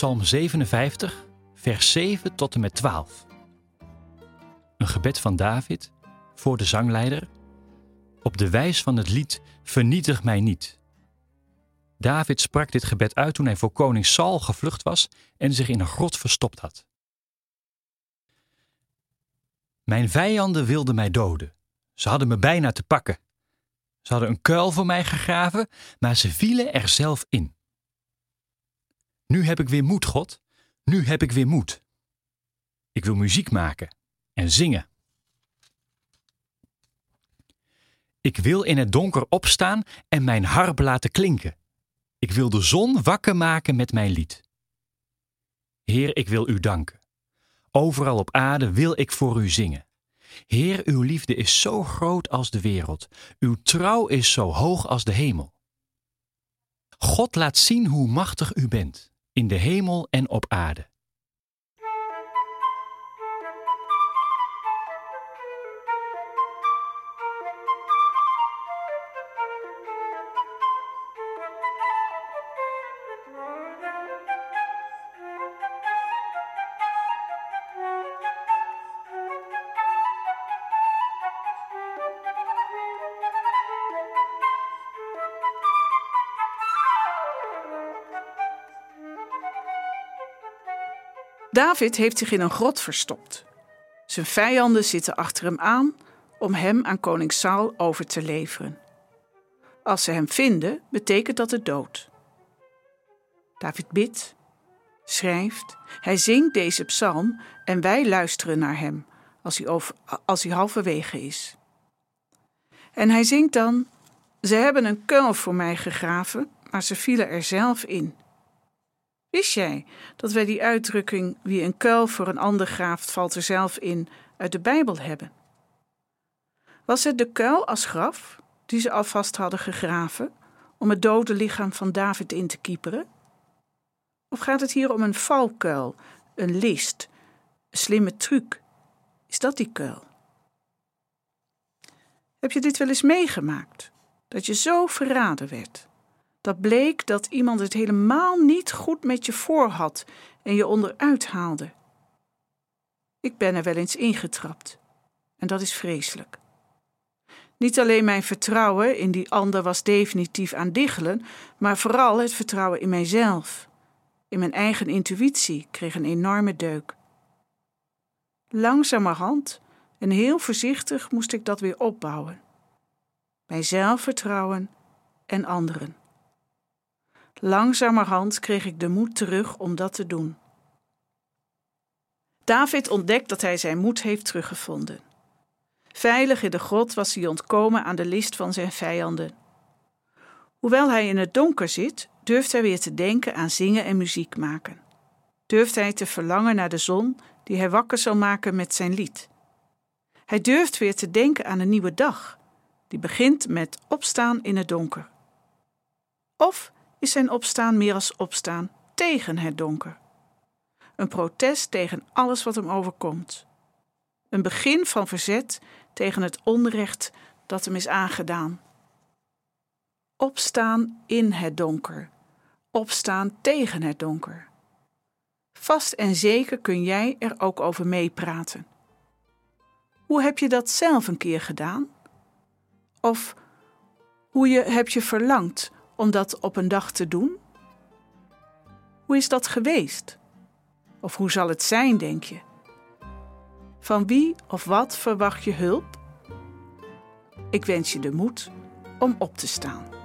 Psalm 57, vers 7 tot en met 12. Een gebed van David voor de zangleider op de wijs van het lied Vernietig mij niet. David sprak dit gebed uit toen hij voor koning Saul gevlucht was en zich in een grot verstopt had. Mijn vijanden wilden mij doden. Ze hadden me bijna te pakken. Ze hadden een kuil voor mij gegraven, maar ze vielen er zelf in. Nu heb ik weer moed, God. Nu heb ik weer moed. Ik wil muziek maken en zingen. Ik wil in het donker opstaan en mijn harp laten klinken. Ik wil de zon wakker maken met mijn lied. Heer, ik wil u danken. Overal op aarde wil ik voor u zingen. Heer, uw liefde is zo groot als de wereld. Uw trouw is zo hoog als de hemel. God laat zien hoe machtig u bent, in de hemel en op aarde. David heeft zich in een grot verstopt. Zijn vijanden zitten achter hem aan om hem aan koning Saul over te leveren. Als ze hem vinden, betekent dat de dood. David bidt, schrijft, hij zingt deze psalm en wij luisteren naar hem als hij, als hij halverwege is. En hij zingt dan: Ze hebben een kuil voor mij gegraven, maar ze vielen er zelf in. Wist jij dat wij die uitdrukking wie een kuil voor een ander graaft, valt er zelf in uit de Bijbel hebben? Was het de kuil als graf die ze alvast hadden gegraven om het dode lichaam van David in te kieperen? Of gaat het hier om een valkuil, een list, een slimme truc? Is dat die kuil? Heb je dit wel eens meegemaakt? Dat je zo verraden werd? Dat bleek dat iemand het helemaal niet goed met je voor had en je onderuit haalde. Ik ben er wel eens ingetrapt. En dat is vreselijk. Niet alleen mijn vertrouwen in die ander was definitief aan diggelen, maar vooral het vertrouwen in mijzelf. In mijn eigen intuïtie kreeg een enorme deuk. Langzamerhand en heel voorzichtig moest ik dat weer opbouwen. Mijn zelfvertrouwen en anderen. Langzamerhand kreeg ik de moed terug om dat te doen. David ontdekt dat hij zijn moed heeft teruggevonden. Veilig in de grot was hij ontkomen aan de list van zijn vijanden. Hoewel hij in het donker zit, durft hij weer te denken aan zingen en muziek maken. Durft hij te verlangen naar de zon die hij wakker zal maken met zijn lied. Hij durft weer te denken aan een nieuwe dag, die begint met opstaan in het donker. Of is zijn opstaan meer als opstaan tegen het donker. Een protest tegen alles wat hem overkomt. Een begin van verzet tegen het onrecht dat hem is aangedaan. Opstaan in het donker. Opstaan tegen het donker. Vast en zeker kun jij er ook over meepraten. Hoe heb je dat zelf een keer gedaan? Of hoe je, heb je verlangd om dat op een dag te doen? Hoe is dat geweest? Of hoe zal het zijn, denk je? Van wie of wat verwacht je hulp? Ik wens je de moed om op te staan.